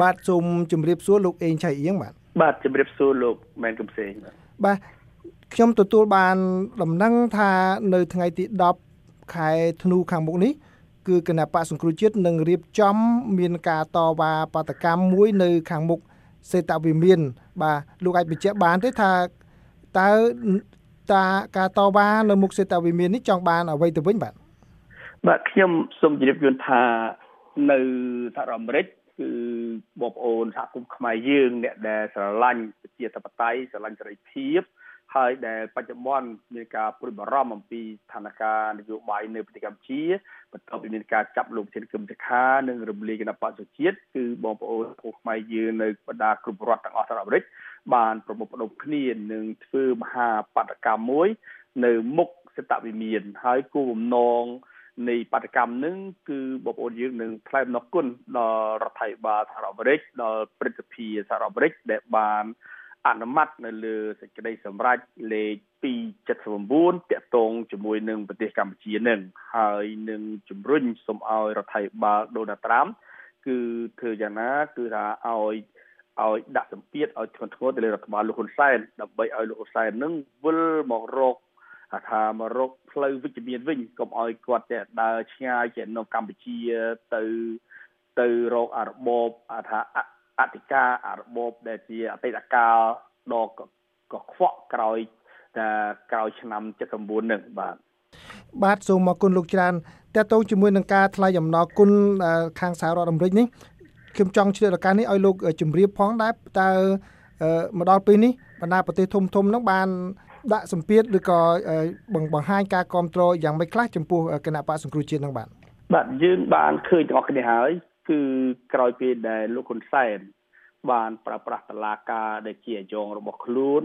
បាទសូមជម្រាបសួរលោកអេងឆៃអៀងបាទបាទជម្រាបសួរលោកមែនកំសែងបាទបាទខ្ញុំទទួលបានដំណឹងថានៅថ្ងៃទី10ខែធ្នូខាងមុខនេះគឺគណៈបកសង្គ្រោះជាតិនឹងរៀបចំមានការតវ៉ាបាតកម្មមួយនៅខាងមុខសេតវិមាន បាទលោកអាចបញ្ជាក់បានទេថាតើតាការតវ៉ានៅមុខសេតវិមាននេះចង់បានអ្វីទៅវិញបាទបាទខ្ញុំសូមជម្រាបជូនថានៅសហរដ្ឋអាមេរិក គឺបងប្អូនសហគមន៍ខ្មែរយើងអ្នកដែលស្រឡាញ់ប្រជាធិបតេយ្យស្រឡាញ់សេរីភាពហើយដែលបច្ចុប្បន្នមានការព្រួយបារម្ភអំពីស្ថានភាពនយោបាយនៅប្រទេសកម្ពុជាបន្ទាប់ពីមានការចាប់លោកជាគឹមសខានិងរំលាយគណៈបក្សសុជាតិគឺបងប្អូនពលខ្មែរយើងនៅបណ្ដាគ្រប់រដ្ឋទាំងអស់សហរដ្ឋអាមេរិកបានប្រមូលផ្ដុំគ្នានឹងធ្វើមហាបដកម្មមួយ នៅមុខសិតវិមានហើយគោលបំណង នៃបដកម្មនឹងគឺបងប្អូនយើងនឹងថ្លែងអំណរគុណដល់រដ្ឋាភិបាលសហរដ្ឋអាមេរិកដល់ព្រឹទ្ធសភាសហរដ្ឋអាមេរិកដែលបានអនុម័តនៅលើសេចក្តីសម្រេចលេខ279តាក់ទងជាមួយនឹងប្រទេសកម្ពុជានឹងហើយនឹងជំរុញសូមឲ្យរដ្ឋាភិបាលដូណាល់ត្រាំគឺធ្វើយ៉ាងណាគឺថាឲ្យឲ្យដាក់សម្ពាធឲ្យធ្ងន់ធ្ងរទៅលើរដ្ឋបាលលោកហ៊ុនសែនដើម្បីឲ្យលោកហ៊ុនសែននឹងវិលមករក ថាមករកផ្លូវវិជ្ជមានវិញកុំឲ្យគាត់តែដើរឆ្ងាយចេញនៅកម្ពុជាទៅទៅរកអារបបថាអធិការអារបបដែលជាអតីតកាលដ៏កខ្វក់ក្រោយតែក្រោយឆ្នាំ79នឹងបាទបាទសូមអរគុណលោកច្រើនតើតើជាមួយនឹងការថ្លែងអំណរគុណខាងសហរដ្ឋអាមេរិកនេះខ្ញុំចង់ឆ្លៀតឱកាសនេះឲ្យលោកជម្រាបផងដែរតើមកដល់ពេលនេះបណ្ដាប្រទេសធំធំនឹងបាន ដាក់សម្ពាធឬក៏បង្ហាញការគ្រប់គ្រងយ៉ាងម៉េចខ្លះចំពោះគណៈបកសង្គ្រោះជាតិនឹងបាទបាទយើងបានឃើញទាំងអស់គ្នាហើយគឺក្រោយពេលដែលលោកហ៊ុនសែនបានប្រើប្រាស់តឡាការដែលជាអាយ៉ងរបស់ខ្លួន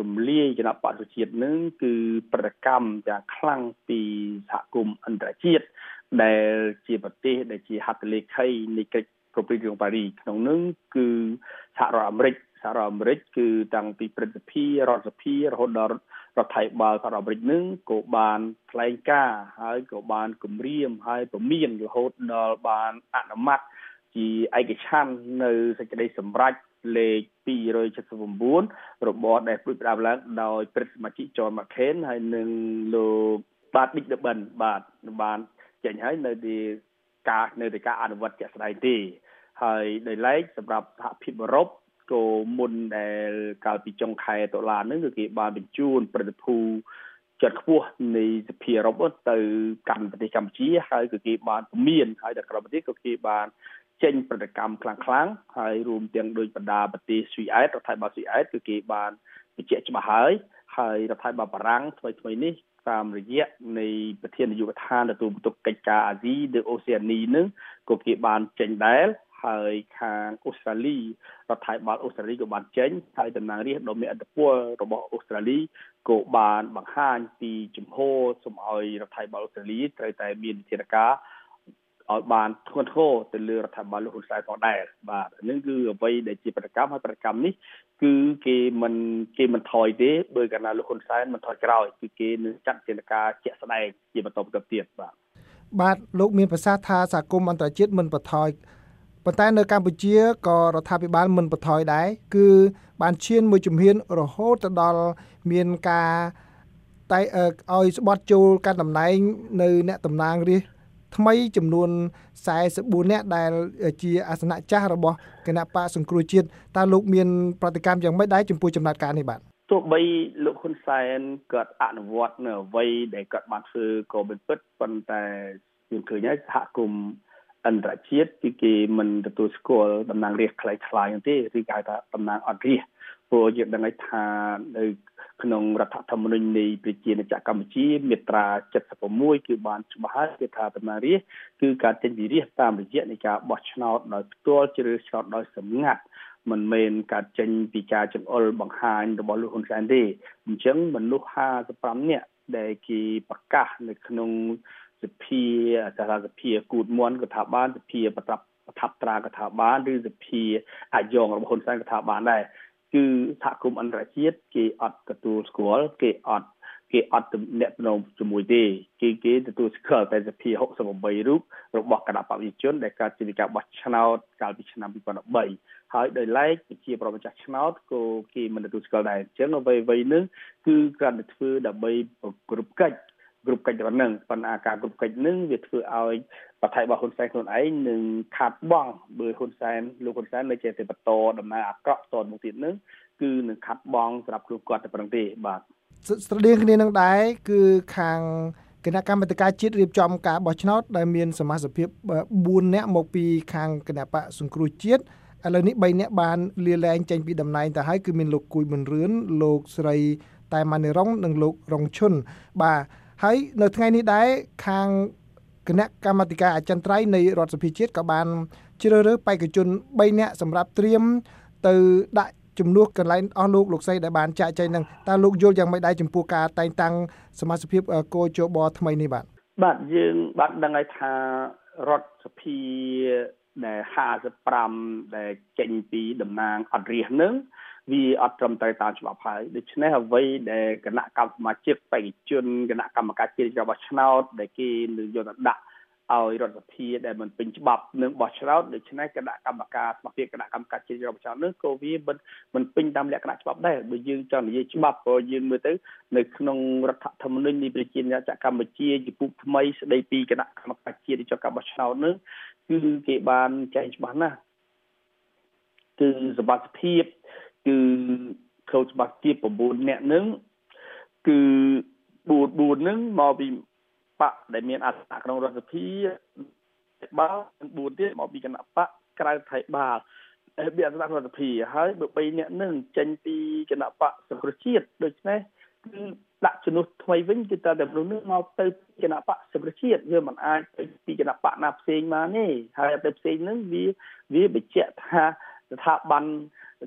រំលាយគណៈបកប្រជាជាតិនឹងគឺប្រតិកម្មយ៉ាងខ្លាំងពីសហគមន៍អន្តរជាតិដែលជាប្រទេសដែលជាហត្ថលេខីនៃកិច្ច ប្រពៃណីប៉ារីក្នុងនោះគឺសហរដ្ឋអាមេរិកសហរដ្ឋអាមេរិកគឺតាំងពីព្រឹទ្ធសភារដ្ឋសភារហូតដល់រដ្ឋាភិបាលសហរដ្ឋអាមេរិកនឹងក៏បានថ្លែងការណ៍ហើយក៏បានគម្រាមហើយពមៀនរហូតដល់បានអនុម័តជាឯកច្ឆ័ន្ទនៅសេចក្តីសម្រេចលេខ279របស់ដែលព្រួយផ្ដាប់ឡើងដោយព្រឹទ្ធសមាជិក John McCain ហើយនិងលោកបាទ Dick Durbin បាទបានចេញហើយនៅទី ការនៅទីការអនុវត្តជាក់ស្ដែងទេហើយដោយឡែកសម្រាប់សហភាពអឺរ៉ុបក៏មុនដែលកាលពីចុងខែតុលានឹងគឺគេបានបញ្ជូនប្រតិភូជាន់ខ្ពស់នៃសភាអឺរ៉ុបទៅកាន់ប្រទេសកម្ពុជាហើយគឺគេបានពមៀនហើយដល់ក្រៅប្រទេសក៏គេបានចេញប្រតិកម្មខ្លាំងៗហើយរួមទាំងដោយបណ្ដាប្រទេសស៊ុយអែតរដ្ឋាភិបាលស៊ុយអែតគឺគេបានបញ្ជាក់ច្បាស់ហើយហើយរដ្ឋាភិបាលបារាំងថ្មីថ្មីនេះ តាមរយៈនៃប្រធាននាយកដ្ឋានទទួលបន្ទុកកិច្ចការអាស៊ីឬអូសេអានីនឹងក៏គេបានចេញដែរហើយខាងអូស្ត្រាលីរដ្ឋាភិបាលអូស្ត្រាលីក៏បានចេញហើយតំណាងរាស្ត្រដ៏មានឥទ្ធិពលរបស់អូស្ត្រាលីក៏បានបង្ហាញពីជំហរសូមឲ្យរដ្ឋាភិបាលអូស្ត្រាលីត្រូវតែមានវិធានការ ឲ្យបានធ្ងន់ធ្ងរទៅលើរដ្ឋាភិបាលលោកហ៊ុនសែនផងដែរបាទនេះគឺអ្វីដែលជាប្រតិកម្មហើយប្រតិកម្មនេះគឺគេមិនគេមិនថយទេដោយកាលណាលោកហ៊ុនសែនមិនថយក្រោយគឺគេនឹងចាត់ជាការជាក់ស្ដែងជាបន្តបន្ទាប់ទៀតបាទបាទលោកមានប្រសាសន៍ថាសហគមន៍អន្តរជាតិមិនបន្ថយប៉ុន្តែនៅកម្ពុជាក៏រដ្ឋាភិបាលមិនបន្ថយដែរគឺបានឈានមួយជំហានរហូតទៅដល់មានការតែឲ្យស្បត់ចូលកាន់តំណែងនៅអ្នកតំណាងរាស្ត្រ ថ្មីចំនួន44នាក់ដែលជាអាសនៈចាស់របស់គណៈបកសង្គ្រោះជាតិតើលោកមានប្រតិកម្មយ៉ាងម៉េចដែរចំពោះចំណាត់ការនេះបាទទោះបីលោកហ៊ុនសែនគាត់អនុវត្តនៅអ្វីដែលគាត់បានធ្វើក៏មិនពិតប៉ុន្តែយើងឃើញហើយសហគមន៍អន្តរជាតិគឺគេមិនទទួលស្គាល់តំណាងរាស្ត្រខ្លីៗទេឬគេហៅថាតំណាងអត់រាស្ត្រព្រោះយើងដឹងថានៅ ក្នុងរដ្ឋធម្មនុញ្ញនៃប្រជាណាចក្រកម្ពុជាមាត្រា76គឺបានច្បាស់ហើយគឺថាតំណាងរាស្ត្រគឺការចេញវិរិះតាមរយៈនៃការបោះឆ្នោតដោយផ្ទាល់ជ្រើសឆ្នោតដោយសម្ងាត់មិនមែនការចេញពីការចង្អុលបង្ហាញរបស់លោកហ៊ុនសែនទេអញ្ចឹងមនុស្ស55នាក់ដែលគេប្រកាសនៅក្នុងសភាសារាសភាគូតមន់ក៏ថាបានសភាប្រតាប់ប្រថាប់ត្រាក៏ថាបានឬសភាអាយ៉ងរបស់ហ៊ុនសែនក៏ថាបានដែរ គឺសហគមន៍អន្តរជាតិគេអត់ទទួលស្គាល់គេអត់គេអត់ទំនាក់ទំនងជាមួយទេគេគេទទួលស្គាល់តែសភា68រូបរបស់គណៈបព្វជិជនដែលកើតជាការបោះឆ្នោតកាលពីឆ្នាំ2013ហើយដោយឡែកជាប្រម្ចាស់ឆ្នោតក៏គេមិនទទួលស្គាល់ដែរអញ្ចឹងអ្វីអ្វីនឹងគឺគ្រាន់តែធ្វើដើម្បីគ្រប់កិច្ច គ្រប់កិច្ចរបស់នឹងប៉ុន្តែការគ្រប់កិច្ចនឹងវាធ្វើឲ្យប្រថៃរបស់ហ៊ុនសែនខ្លួនឯងនឹងខាត់បងបើហ៊ុនសែនលោកហ៊ុនសែននៅជាតែបន្តដំណើរអាក្រក់តទៅមុខទៀតនឹងគឺនឹងខាត់បងសម្រាប់ខ្លួនគាត់តែប៉ុណ្្នឹងទេបាទស្រដៀងគ្នានឹងដែរគឺខាងគណៈកម្មាធិការជាតិរៀបចំការបោះឆ្នោតដែលមានសមាជិកភាព4នាក់មកពីខាងគណៈបកសង្គ្រោះជាតិឥឡូវនេះ3នាក់បានលាលែងចេញពីតំណែងទៅហើយគឺមានលោកគួយប៊ុនរឿនលោកស្រីតែម៉ានីរងនិងលោករងឈុនបាទ ហើយនៅថ្ងៃនេះដែរខាងគណៈកម្មាធិការអចិន្ត្រៃយ៍នៃរដ្ឋសភាជាតិក៏បានជ្រើសរើសបេក្ខជន3នាក់សម្រាប់ត្រៀមទៅដាក់ជំនួសកន្លែងអស់លោកលោកស្រីដែលបានចាក់ចែងនឹងតើលោកយល់យ៉ាងម៉េចដែរចំពោះការតែងតាំងសមាជិកភាពកោជបថ្មីនេះបាទបាទយើងបានដឹងហើយថារដ្ឋសភាដែល55ដែលចេញពីតំណាងអត់រាសនឹង វាអត់ត្រឹមត្រូវតាមច្បាប់ហើយដូច្នេះអ្វីដែលគណៈកម្មសមាជិកបេក្ខជនគណៈកម្មការជាតិរបស់ឆ្នោតដែលគេនឹងយកទៅដាក់ឲ្យរដ្ឋសភាដែលមិនពេញច្បាប់នឹងបោះឆ្នោតដូច្នេះគណៈកម្មការសមាជិកគណៈកម្មការជាតិរបស់ឆ្នោតនឹងក៏វាមិនមិនពេញតាមលក្ខណៈច្បាប់ដែរបើយើងចង់និយាយច្បាប់ក៏យើងមើលទៅនៅក្នុងរដ្ឋធម្មនុញ្ញនៃប្រជាណាចក្រកម្ពុជាជាពុកថ្មីស្ដីពីគណៈកម្មការជាតិចុះការបោះឆ្នោតនឹងគឺគេបានចែងច្បាស់ណាស់គឺសមត្ថភាព គឺខូចច្បាស់ជា9នាក់នឹងគឺ4 4នឹងមកពីបកដែលមានអសនៈក្នុងរដ្ឋសភាបាល4ទៀតមកពីគណៈបកក្រៅថៃបាលមានអសនៈរដ្ឋសភាហើយបើ3នាក់នឹងចេញពីគណៈបកសង្គ្រោះជាតិដូច្នេះគឺដាក់ជំនួសថ្មីវិញគឺតើតែមនុស្សនឹងមកទៅគណៈបកសង្គ្រោះជាតិវាមិនអាចទៅពីគណៈបកណាផ្សេងបានទេហើយទៅផ្សេងនឹងវាវាបញ្ជាក់ថាស្ថាប័ន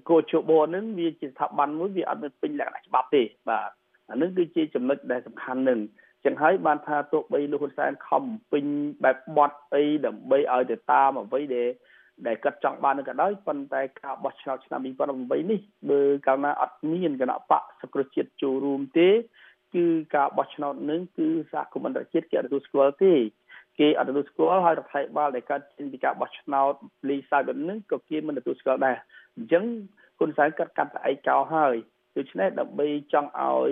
កោជបនឹងវាជាស្ថាប័នមួយវាអត់មានពេញលក្ខណៈច្បាប់ទេបាទអានឹងគឺជាចំណុចដែលសំខាន់នឹងចឹងហើយបានថាទោះបីលោកហ៊ុនសែនខំពេញបែបបត់អីដើម្បីឲ្យទៅតាមអ្វីដែលដែលគាត់ចង់បាននឹងក៏ដោយប៉ុន្តែការបោះឆ្នោតឆ្នាំ2018នេះបើកាលណាអត់មានគណៈបកសង្គ្រោះជាតិចូលរួមទេ គឺការបោះឆ្នោតនឹងគឺសហគមន៍អន្តរជាតិគេអត់ទទួលស្គាល់ទេគេអត់ទទួលស្គាល់ហើយរដ្ឋាភិបាលដែលកើតចេញពីការបោះឆ្នោតលីសាយបែបនេះក៏គេមិនទទួលស្គាល់ដែរ អញ្ចឹងហ៊ុនសែនគាត់កាត់តែឯកោហើយដូច្នេះដើម្បីចង់ឲ្យ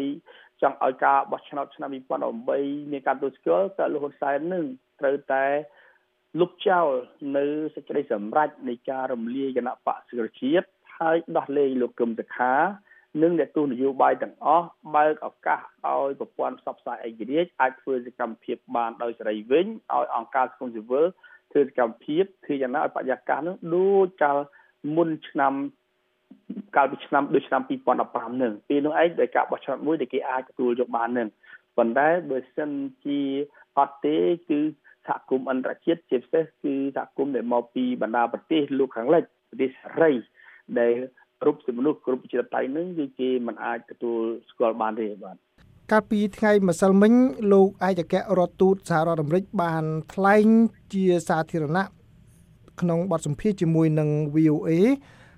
ចង់ឲ្យការបោះឆ្នោតឆ្នាំ2018មានការទទួលស្គាល់តើលោកហ៊ុនសែននឹងត្រូវតែលុបចោលនៅសេចក្តីសម្រេចនៃការរំលាយគណៈបកសិទ្ធិជាតិហើយដោះលែងលោកកឹមសុខា និងអ្នកទស្សនយោបាយទាំងអស់បើកឱកាសឲ្យប្រព័ន្ធផ្សព្វផ្សាយឯករាជ្យអាចធ្វើសកម្មភាពបានដោយសេរីវិញឲ្យអង្គការសង្គមស៊ីវិលធ្វើសកម្មភាពធ្វើយ៉ាងណាឲ្យបរិយាកាសនោះដូចកាល មុនឆ្នាំកាលពីឆ្នាំដូចឆ្នាំ2015នឹងពេលនោះឯងដោយការបោះឆ្នោតមួយដែលគេអាចទទួលយកបាននឹងប៉ុន្តែបើសិនជាអត់ទេគឺសហគមន៍អន្តរជាតិជាពិសេសគឺសហគមន៍ដែលមកពីបណ្ដាប្រទេសលោកខាងលិចប្រទេសសេរីដែលគ្រប់សិមនុស្សគ្រប់ប្រជាធិបតេយ្យនឹងគឺគេមិនអាចទទួលស្គាល់បានទេបាទកាលពីថ្ងៃម្សិលមិញលោកឯកអគ្គរដ្ឋទូតសហរដ្ឋអាមេរិកបានថ្លែងជាសាធារណៈ ក្នុងបទសម្ភាសន៍ជាមួយនឹង VOA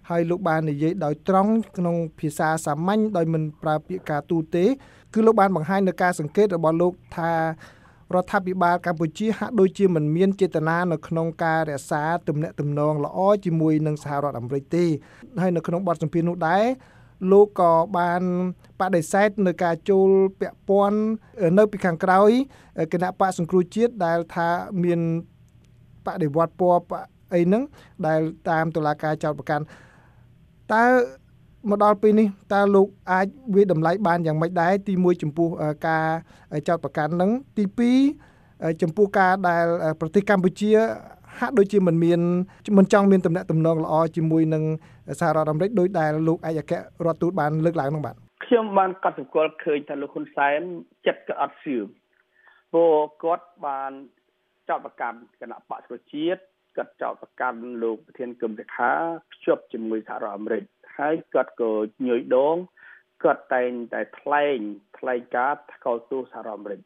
ហើយលោកបាននិយាយដោយត្រង់ក្នុងភាសាសាមញ្ញដោយមិនប្រើពាក្យការទូទេ គឺលោកបានបង្ហាញនៅការសង្កេតរបស់លោកថារដ្ឋាភិបាលកម្ពុជាហាក់ដូចជាមិនមានចេតនានៅក្នុងការរក្សាទំនាក់ទំនងល្អជាមួយនឹងសហរដ្ឋអាមេរិកទេហើយនៅក្នុងបទសម្ភាសន៍នោះដែរលោកក៏បានបដិសេធនៅការចូលពាក់ព័ន្ធនៅពីខាងក្រោយគណៈបកសង្គ្រោះជាតិដែលថាមានបដិវត្តពណ៌ អីហ្នឹងដែលតាមតុលាការចោទប្រកាន់តើមកដល់ពេលនេះតើលោកអាចវាតម្លៃបានយ៉ាងម៉េចដែរទី1ចំពោះការចោតប្រកាន់នឹងទី2ចំពោះការដែលប្រទេសកម្ពុជាហាក់ដូចជាមិនមានមិនចង់មានតំណែងតំណងល្អជាមួយនឹងសហរដ្ឋអាមេរិកដោយដែលលោកឯកអគ្គរដ្ឋទូតបានលើកឡើងនោះបាទខ្ញុំបានកត់សម្គាល់ឃើញថាលោកហ៊ុនសែនចិត្តក៏អត់សឿមព្រោះគាត់បានចោតប្រកាន់គណៈបកប្រជាជាតិ គាត់ចោទប្រកាន់លោកប្រធានគឹមសុខាភ្ជាប់ជាមួយសហរដ្ឋអាមេរិកហើយគាត់ក៏ញយដងគាត់តែងតែថ្លែងថ្លែងការណ៍ថ្កោលទោសសហរដ្ឋអាមេរិក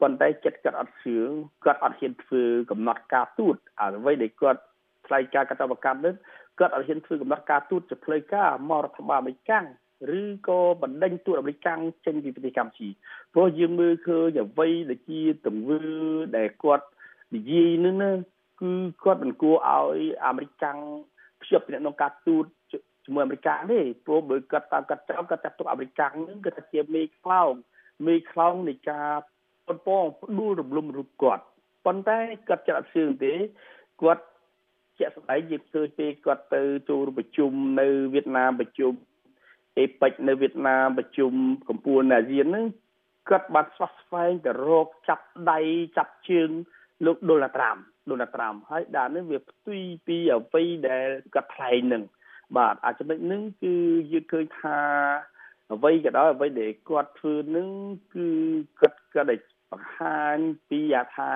ប៉ុន្តែចិត្តគាត់អត់ជឿគាត់អត់ហ៊ានធ្វើកំណត់ការទូតអ្វីដែលគាត់ថ្លែងការណ៍កតបកម្មនេះគាត់អត់ហ៊ានធ្វើកំណត់ការទូតជាផ្លូវការមករដ្ឋបាលអាមេរិកឬក៏បណ្ដេញទូតអាមេរិកកាំងចេញពីប្រទេសកម្ពុជាព្រោះយើងមើលឃើញអ្វីដែលជាទង្វើដែលគាត់និយាយនឹងណា គឺគាត់មិនគួរឲ្យអាមេរិកកាំងភ្ជាប់ពីក្នុងការទូតជាមួយអាមេរិកទេព្រោះបើគាត់តាមគាត់ចាំគាត់ចាត់ទុកអាមេរិកនឹងគឺថាជាមេខ្លោងមេខ្លោងនៃការប៉ុនប៉ងផ្ដួលរំលំរូបគាត់ប៉ុន្តែគាត់ចាត់អត់ជឿទេគាត់ជាក់ស្ដែងយើងឃើញពេលគាត់ទៅចូលប្រជុំនៅវៀតណាមប្រជុំអេប៉ិចនៅវៀតណាមប្រជុំកម្ពុជាអាស៊ានហ្នឹងគាត់បានស្វះស្វែងទៅរកចាប់ដៃចាប់ជើងលោកដូណាល់ត្រាំ ដូណាល់ត្រាំហើយដល់នេះវាផ្ទុយពីអ្វីដែលគាត់ថ្លែងនឹងបាទអាចំណុចហ្នឹងគឺយើងឃើញថាអ្វីក៏ដោយអ្វីដែលគាត់ធ្វើនឹងគឺគាត់គាត់ได้បង្ហាញពីអាថា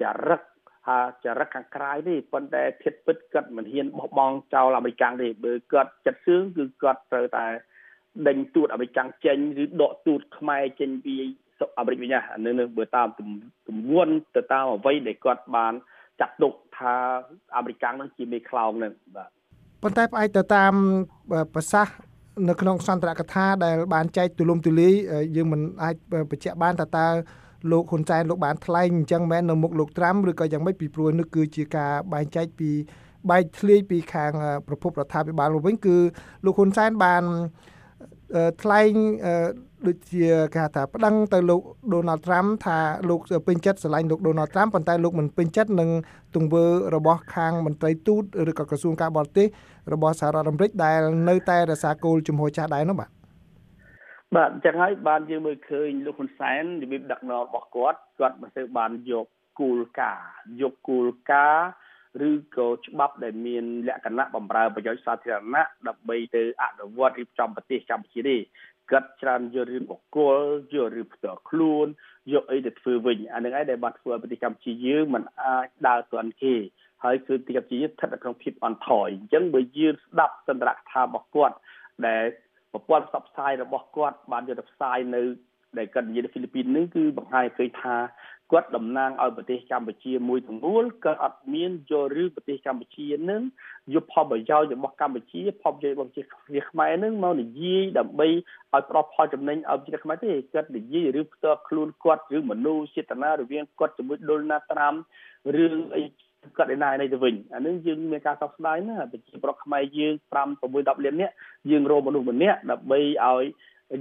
ចរិតហាចរិតខាងក្រៅទេប៉ុន្តែធៀបពិតគាត់មិនហ៊ានបោះបង់ចោលអាមេរិកទេបើគាត់ចិត្តសឿងគឺគាត់ត្រូវតែដេញទូតអាមេរិកចេញឬដកទូតខ្មែរចេញពីអាមេរិកវិញណាអានេះបើតាមទម្ងន់ទៅតាមអ្វីដែលគាត់បាន ចាត់ទុកថាអាមេរិកនឹងជាមេខ្លោងនឹងបាទប៉ុន្តែផ្អែកទៅតាមប្រសាសន៍នៅក្នុងសន្ទរកថាដែលបានចែកទូលំទូលាយយើងមិនអាចបញ្ជាក់បានថាតើលោកហ៊ុនសែនលោកបានថ្លែងអញ្ចឹងមែននៅមុខលោកត្រាំឬក៏យ៉ាងម៉េចពីព្រោះនេះគឺជាការបែងចែកពីបែកធ្លាយពីខាងប្រពន្ធរដ្ឋាភិបាលវិញគឺលោកហ៊ុនសែនបាន ថ្លែងដូចជាគេថាប្តឹងទៅលោកដូណាល់ត្រាំថាលោកពេញចិត្តស្រឡាញ់លោកដូណាល់ត្រាំប៉ុន្តែលោកមិនពេញចិត្តនឹងទង្វើរបស់ខាងមន្ត្រីទូតឬក៏ក្រសួងការបរទេសរបស់សហរដ្ឋអាមេរិកដែលនៅតែរក្សាគោលជំហរចាស់ដែរនោះបាទបាទអញ្ចឹងហើយបានយើងមើលឃើញលោកហ៊ុនសែនរបៀបដឹកនាំរបស់គាត់គាត់មិនសូវបានយកគោលការណ៍យកគោលការណ៍ ឬក៏ច្បាប់ដែលមានលក្ខណៈបំរើប្រយោជន៍សាធារណៈដើម្បីទៅអនុវត្តរៀបចំប្រទេសកម្ពុជាទេគាត់ច្រើនយករឿងបុគ្គលយករឿងផ្ទាល់ខ្លួនយកអីទៅធ្វើវិញអានឹងឯងដែលបានធ្វើឲ្យប្រទេសកម្ពុជាយើងមិនអាចដើរទាន់គេហើយគឺប្រទេសកម្ពុជាស្ថិតនៅក្នុងភាពអន់ថយអញ្ចឹងបើយើងស្ដាប់សន្ទរកថារបស់គាត់ដែលប្រព័ន្ធផ្សព្វផ្សាយរបស់គាត់បានយកទៅផ្សាយនៅដែលគាត់និយាយនៅហ្វីលីពីននេះគឺបង្ហាញឃើញថា គាត់តំណាងឲ្យប្រទេសកម្ពុជាមួយទាំងមូលគាត់អត់មានយកឬប្រទេសកម្ពុជានឹងយកផលប្រយោជន៍របស់កម្ពុជាផលប្រយោជន៍របស់ប្រជាខ្មែរនឹងមកនិយាយដើម្បីឲ្យប្រោះផលចំណេញឲ្យប្រជាខ្មែរទេគាត់និយាយឬផ្ទាល់ខ្លួនគាត់ឬមនោចេតនារវាងគាត់ជាមួយដុលណាត្រាំរឿងអីគាត់ឯណានេះទៅវិញអានឹងយើងមានការសោកស្ដាយណាប្រជាប្រដ្ឋខ្មែរយើង5 6 10លាននាក់យើងរកមនុស្សម្នាក់ដើម្បីឲ្យ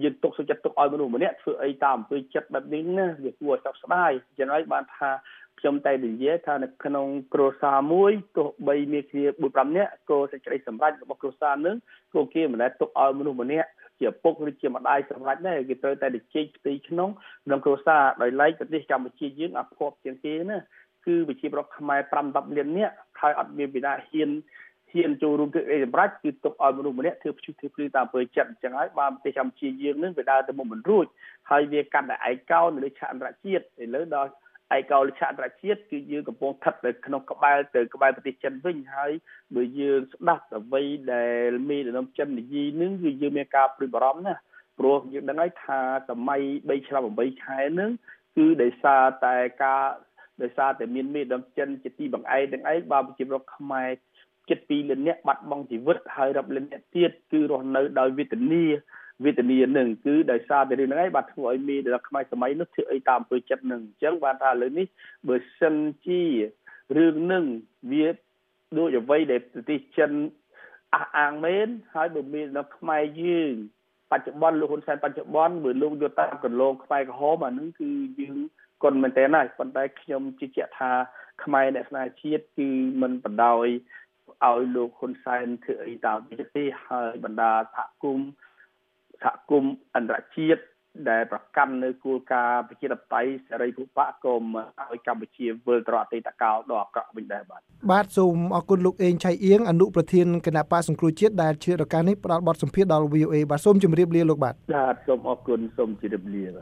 យើងទុកសុខចិត្តទុកឲ្យមនុស្សម្នាក់ធ្វើអីតាមអំពើចិត្តបែបនេះណាវាគួរឲ្យសោកស្ដាយចឹងហើយបានថាខ្ញុំតែនិយាយថានៅក្នុងគ្រួសារមួយទោះបីមានគ្នា4 5នាក់ក៏សេចក្តីសម្រេចរបស់គ្រួសារនឹងក៏គេមិនដែលទុកឲ្យមនុស្សម្នាក់ជាពុកឬជាម្ដាយសម្រេចដែរគេត្រូវតែជជែកផ្ទៃក្នុងក្នុងគ្រួសារដោយឡែកប្រទេសកម្ពុជាយើងអភ័ព្វជាងគេណាគឺប្រជាប្រដ្ឋខ្មែរ5 10លាននាក់ហើយអត់មានពីណាហ៊ាន ហ៊ានចូលរួមធ្វើអីសម្រាប់គឺទុកឲ្យមនុស្សម្នាក់ធ្វើព្យុះធ្វើភ្លឺតាមអំពើចិត្តអញ្ចឹងហើយបានប្រទេសកម្ពុជាយើងនឹងវាដើរទៅមុខមិនរួចហើយវាកាន់តែឯកោនៅលើឆាកអន្តរជាតិឥឡូវដល់ឯកោលឆាកអន្តរជាតិគឺយើងកំពុងស្ថិតនៅក្នុងក្បែរទៅក្បែរប្រទេសចិនវិញហើយបើយើងស្ដាប់អ្វីដែលមេដឹកនាំចិននិយាយនឹងគឺយើងមានការព្រួយបារម្ភណាព្រោះយើងដឹងហើយថាសម័យ3ឆ្នាំ8ខែនឹងគឺដោយសារតែការដោយសារតែមានមេដឹកនាំចិនជាទីបង្អែកទាំងឯងបើប្រជាពលរដ្ឋខ្មែរ ជិត2លាននាក់បាត់បង់ជីវិតហើយរាប់លាននាក់ទៀតគឺរស់នៅដោយវេទនាវេទនានឹងគឺដោយសារតែរឿងហ្នឹងឯងបានធ្វើឲ្យមានដល់ខ្មែរសម័យនោះធ្វើអីតាមអំពើចិត្តនឹងអញ្ចឹងបានថាលើនេះបើសិនជារឿងនឹងវាដូចអ្វីដែលប្រទេសចិនអះអាងមែនហើយបើមានដល់ខ្មែរយើងបច្ចុប្បន្នលោកហ៊ុនសែនបច្ចុប្បន្នបើលោកយកតាមកន្លងខ្មែរក្រហមអានឹងគឺយើងគុណមែនតើណាប៉ុន្តែខ្ញុំជឿជាក់ថាខ្មែរអ្នកស្នេហាជាតិគឺមិនបដ ாய் ឲ្យលោកហ៊ុនសែនធ្វើអីតាមវិធីហើយបណ្ដាសហគមន៍សហគមន៍អន្តរជាតិដែលប្រកាន់នៅគោលការណ៍ប្រជាធិបតេយ្យសេរីភូប៉ាក៏ឲ្យកម្ពុជាវិលត្រអតីតកាលដ៏អាក្រក់វិញដែរបាទបាទសូមអរគុណលោកអេងឆៃអៀងអនុប្រធានគណៈបកសង្គ្រោះជាតិដែលជារកាសនេះផ្ដល់បទសម្ភាសន៍ដល់ VOA បាទសូមជម្រាបលាលោកបាទបាទសូមអរគុណសូមជម្រាបលាបាទ